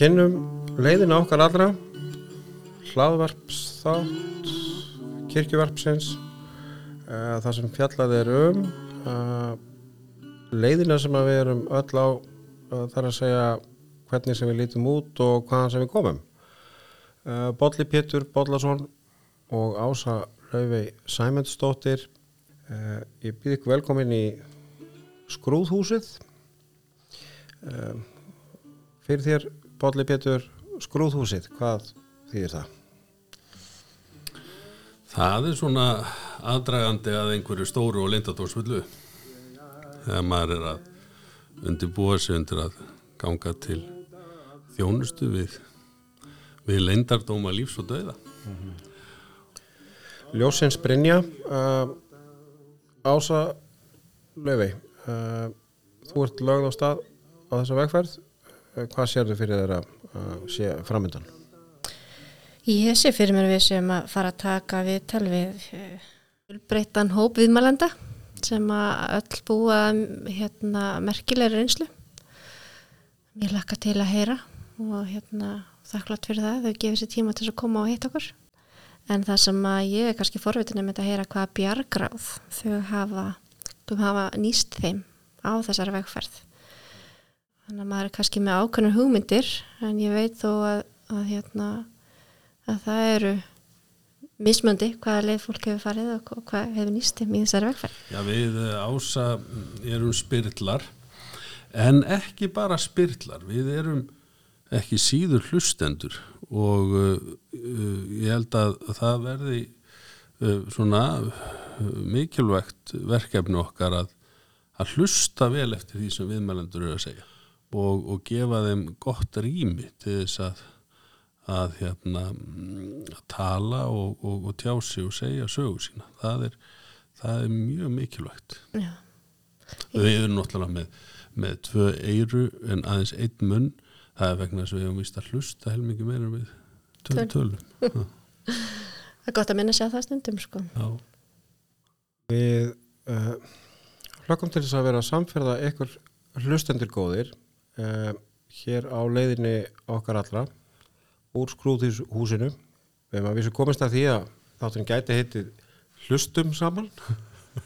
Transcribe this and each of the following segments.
Við kennum leiðina okkar allra. Hlaðvarpsþátt kirkjuvarpsins uh, það sem fjallað er um uh, leiðina sem við erum öll á uh, þar að segja hvernig sem við lítum út og hvaðan sem við komum. Bolli Pétur Bollason og Ása Laufey Sæmundsdóttir ég býð ykkur velkomin í skrúðhúsið. Fyrir þér Bolli Pétur skrúðhúsið, hvað þýðir það? Það er svona aðdragandi að einhverju stóru og leindatórsfullu þegar maður er að undirbúa sig undir að ganga til þjónustu við, við leindardóma lífs og döða. Ljósins Brynja uh, Ása Laufey uh, þú ert lögð á stað á þessa vegferð uh, hvað sérðu fyrir þeirra uh, sé framöndan? Ég sé fyrir mér við sem að fara að taka við breytan hóp viðmælenda sem að öll búa hérna merkilegri reynslu. Ég lakka til að heyra og hérna þakklátt fyrir það þau gefið sér tíma til að koma og hitta okkur. En það sem að ég er kannski forvitin um þetta að heyra hvaða bjargráð þau hafa, þau hafa nýst þeim á þessari vegferð. Þannig að maður er kannski með ákveðnur hugmyndir en ég veit þó að, að hérna að það eru mismöndi hvaða leið fólk hefur farið og hvað hefur nýstum í þessari vegferð. Já, við eh, ása erum spyrlar en ekki bara spyrlar, við erum ekki síður hlustendur og uh, uh, ég held að það verði uh, svona mikilvægt verkefni okkar að, að hlusta vel eftir því sem viðmælendur eru að segja og, og gefa þeim gott rými til þess að að hérna að tala og, og, og tjá sig og segja sögu sína það er, það er mjög mikilvægt Já. við erum náttúrulega með, með tvö eyru en aðeins einn munn það er vegna þess að við hefum vist að hlusta helmingi meira við töl, tölum Já. Það er gott að minna að það stundum sko. Já. Við uh, hlökkum til þess að vera að samferða ykkur hlustendur góðir uh, hér á leiðinni okkar allra úr skrúðhúsinu við erum að vísu komist að því að þátturinn gæti heitið hlustum saman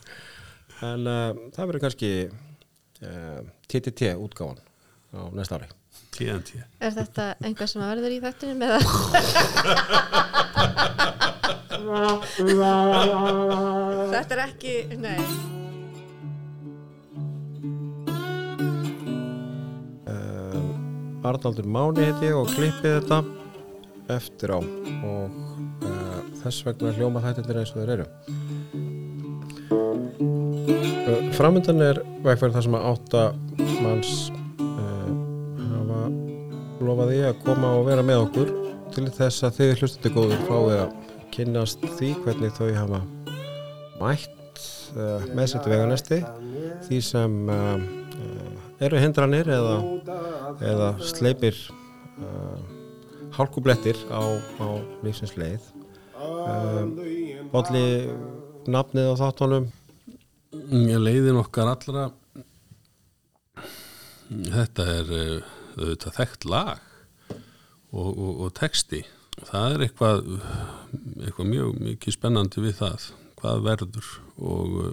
en uh, það verður kannski uh, TTT útgáfan á næsta ári TNT Er þetta einhvað sem að verður í þættinu með það? þetta er ekki, nei. Arnaldur Máni heiti ég og klippið þetta eftir á. Og uh, þess vegna hljóma þættindir eins og þeir eru. Uh, Framöndan er vegferð þar sem að átta manns uh, hafa lofaði að koma og vera með okkur til þess að þið hlustandi góður fáið að kynnast því hvernig þau hafa mætt með sér til veganesti. Því sem eru hindranir eða, eða sleipir uh, hálkublettir á, á lífsins leið? Uh, Bolli nafnið á þáttunum? Leiðin okkar allra þetta er uh, auðvitað þekkt lag og, og, og texti. Það er eitthvað eitthvað mjög mikið spennandi við það hvað verður og uh,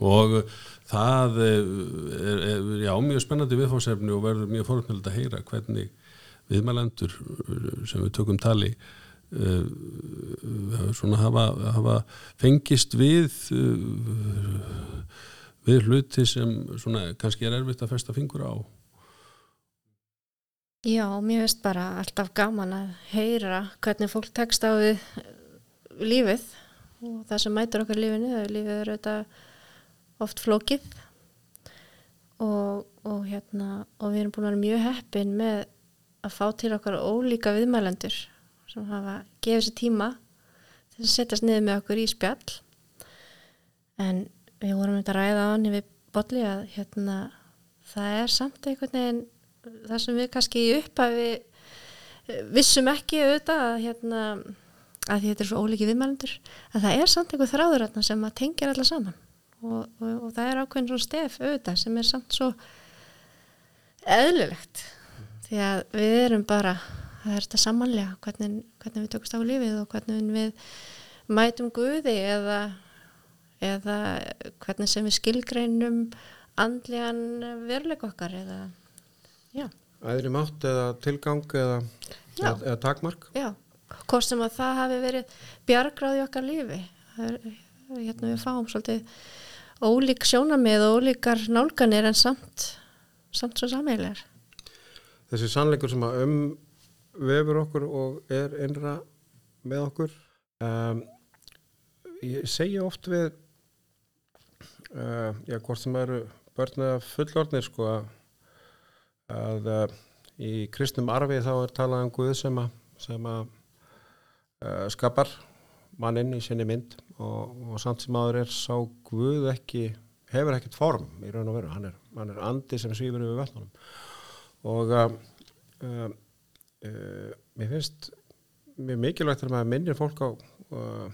og það er, er já, mjög spennandi viðfórsefni og verður mjög fórhundilegt að heyra hvernig viðmælendur sem við tökum tali svona hafa, hafa fengist við við hluti sem svona kannski er erfitt að festa fingur á. Já, mér veist bara alltaf gaman að heyra hvernig fólk tekst á við lífið og það sem mætur okkar lífinu, lífið er auðvitað oft flókið. Og, og hérna og við erum búin að vera mjög heppin með að fá til okkar ólíka viðmælendur sem hafa gefið sér tíma setjast niður með okkur í spjall. En við vorum þetta að ræða á hann við bolli að hérna það er samt einhvern veginn það sem við kannski í upphafi eh, vissum ekki auðvitað að hérna að þetta er svo ólíki viðmælendur að það er samt einhver þráður sem að tengja alla saman og, og, og það er ákveðin svona stef auðvitað sem er samt svo eðlilegt. Því að við erum bara það er þetta samanlega hvernig, hvernig við tökumst á lífið og hvernig við mætum Guði eða, eða hvernig sem við skilgreinum andlegan veruleik okkar eða já, æðri mátt eða tilgang eða, eða, eða takmark. Já hvort sem að það hafi verið bjargráð í okkar lífi. Er, hérna við fáum svolítið ólík sjónamið og ólíkar nálganir en samt samt svo sameiginlegar. Þessi sannleikur sem að um vefur okkur og er innra með okkur um, ég segja oft við uh, já, hvort sem eru börn eða fullorðnir sko að uh, í kristnum arfi þá er talað um Guð sem að, sem að uh, skapar manninn í sinni mynd og, og samt sem aður er sá Guð ekki hefur ekkert form í raun og veru. Hann er, hann er andi sem svífur yfir vatnunum og uh, uh, uh, mér finnst mjög mikilvægt þegar maður minnir fólk á uh,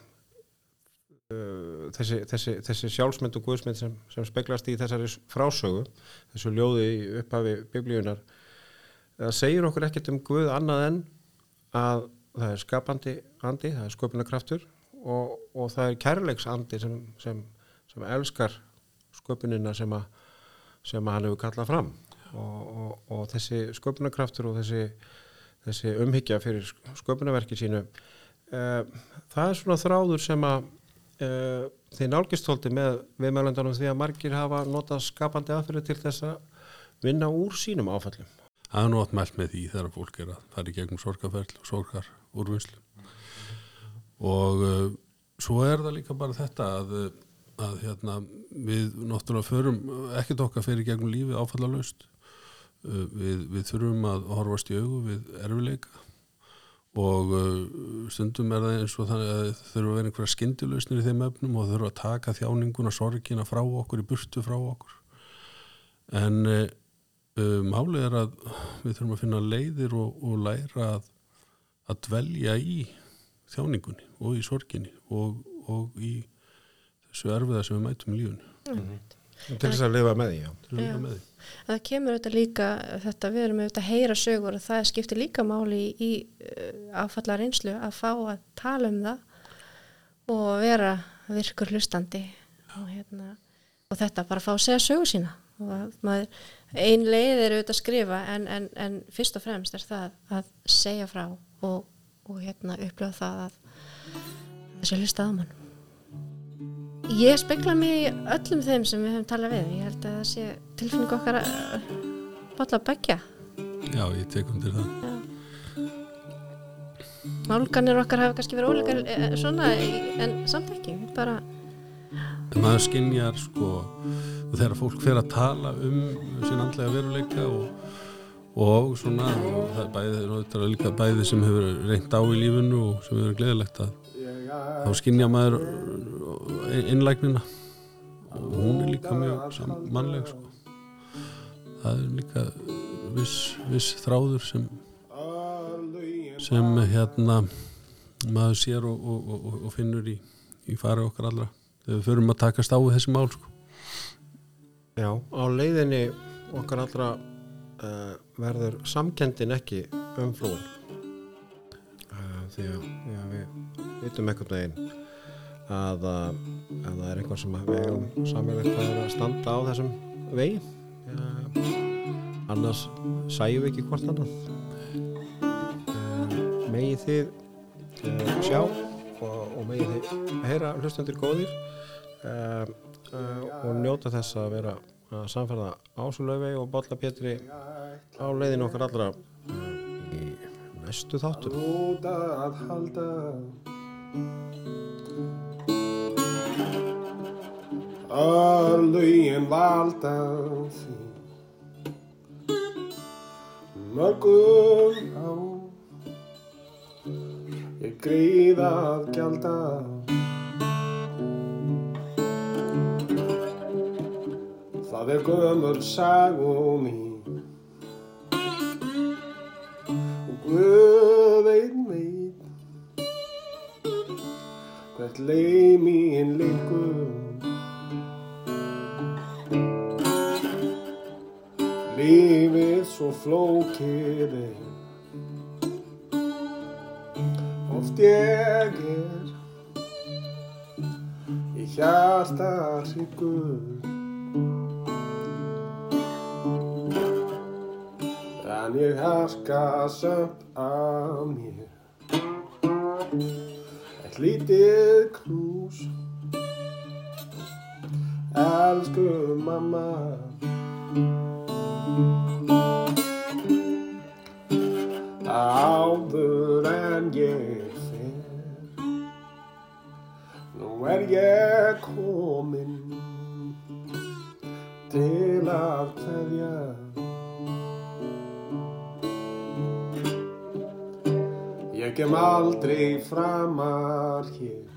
uh, þessi, þessi, þessi sjálfsmynd og guðsmynd sem, sem speglast í þessari frásögu þessu ljóði upphafi biblíunar það segir okkur ekkert um Guð annað en að það er skapandi andi, það er sköpunarkraftur og, og það er kærleiksandi sem, sem, sem elskar sköpunina sem, að, sem hann hefur kallað fram. Og, og, og þessi sköpunarkraftur og þessi, þessi umhyggja fyrir sköpunarverki sínu uh, það er svona þráður sem að uh, þeir nálgistóldi með viðmælandunum því að margir hafa notað skapandi aðferði til þess að vinna úr sínum áfallum Það er nú átt mælt með því þegar fólk er að fara í gegnum sorgarferð og sorgar úrvinnslu og uh, svo er það líka bara þetta að, uh, að hérna, við náttúrulega förum ekkert okkar fyrir gegnum lífið áfallalöst uh, við, við þurfum að horfast í augu við erfileika og uh, stundum er það eins og þannig að þurfa að vera einhverja skyndilausnir í þeim efnum og þurfa að taka þjáninguna, sorgina frá okkur í burtu frá okkur. En uh, uh, málið er að við þurfum að finna leiðir og, og læra að, að dvelja í þjáningunni og í sorginni og, og í þessu erfiða sem við mætum í lífunu til þess að lifa með því já. til að vera með því. það kemur auðvitað líka þetta við erum auðvitað að heyra sögur og það skiptir líka máli í, í uh, áfallar einslu að fá að tala um það og vera virkur hlustandi og, hérna, og þetta bara að fá að segja sögu sína maður, ein leið er auðvitað að skrifa en, en, en fyrst og fremst er það að segja frá og, og hérna upplöða það að þessi hlustað á mann Ég spekla mig öllum þeim sem við höfum talað við. Ég held að það sé tilfinning okkar að botla begja. Já, ég tek undir það Nálganir okkar hafa kannski verið ólíkar eh, svona en samt ekki. Bara, maður skinjar sko og þegar fólk fer að tala um sín andlega veruleika og, og svona og það er bæði, það er líka bæði sem hefur reynt á í lífinu og sem hefur gleðilegt að þá skinja maður innlægnina og hún er líka mjög mannleg sko. það er líka viss, viss þráður sem sem hérna maður sér og, og, og, og finnur í, í fari okkar allra þegar við förum að takast á við þessi mál sko. Já, á leiðinni okkar allra uh, verður samkendin ekki umflúin. Uh, því að já, við vitum einhvern veginn að, uh, að það er eitthvað sem við eigum samverðið að að standa á þessum vegi. Uh, annars sæjum við ekki hvort annað. Uh, megið þið uh, sjá og, og megið þið heyra hlustendur góðir uh, og njóta þess að vera að samferða Ásulöfi og Bolla Pétri á leiðinu okkar allra í næstu þáttum. Út að halda. Örlögin valda því. Mörgum á. Ég gríðað gjalda Það er gömur sagum mín. Og Guð einn veit hvert leið mín liggur. Lífið svo flókið er. Oft ég er. Í hjarta hryggur En ég harka samt af mér. Eitt lítið knús. Elsku mamma. Áður en ég fer Nú er ég komin Til að kveðja Kem aldrei framar hér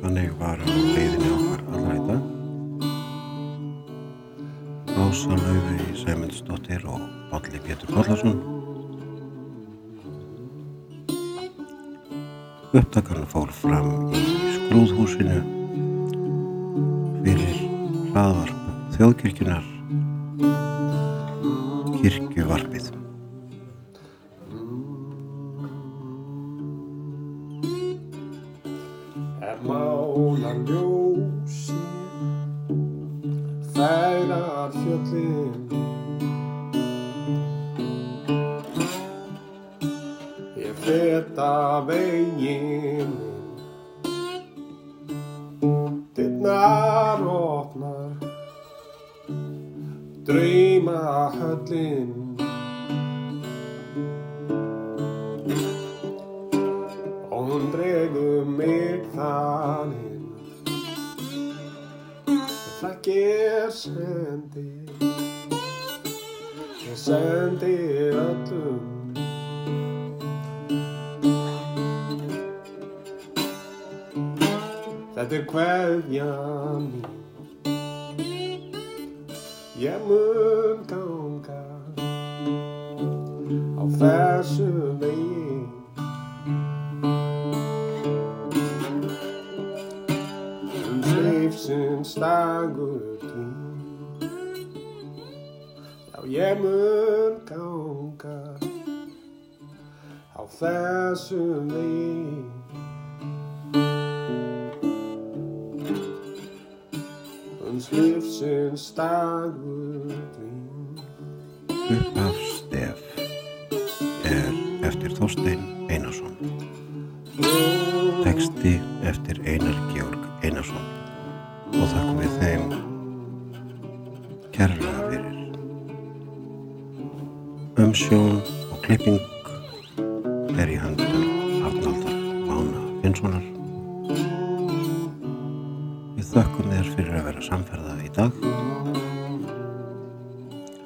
Þannig var á leiðinni okkar í dag. Rósa Laufey Sæmundsdóttir og Bolli Pétur Bollarsson. Upptakan fór fram í skrúðhúsinu fyrir hlaðvarp þjóðkirkjunar kirkjuvarpið. er mála ljósi færar fjöllin. Ég feta veginn. Dittnar opnar. Drauma höllin það ger sendi ég sendi öllum. Þetta er hverja mín. Ég mun ganga á þessu lífsins dagur tín Já, ég mun ganga á þessum vegi. Um lífsins dagur tín Upphaf stef er eftir Þorstein Einarsson. Teksti eftir Einar Georg Einarsson og þakkum við þeim kærlega fyrir. Umsjón og klipping er í höndum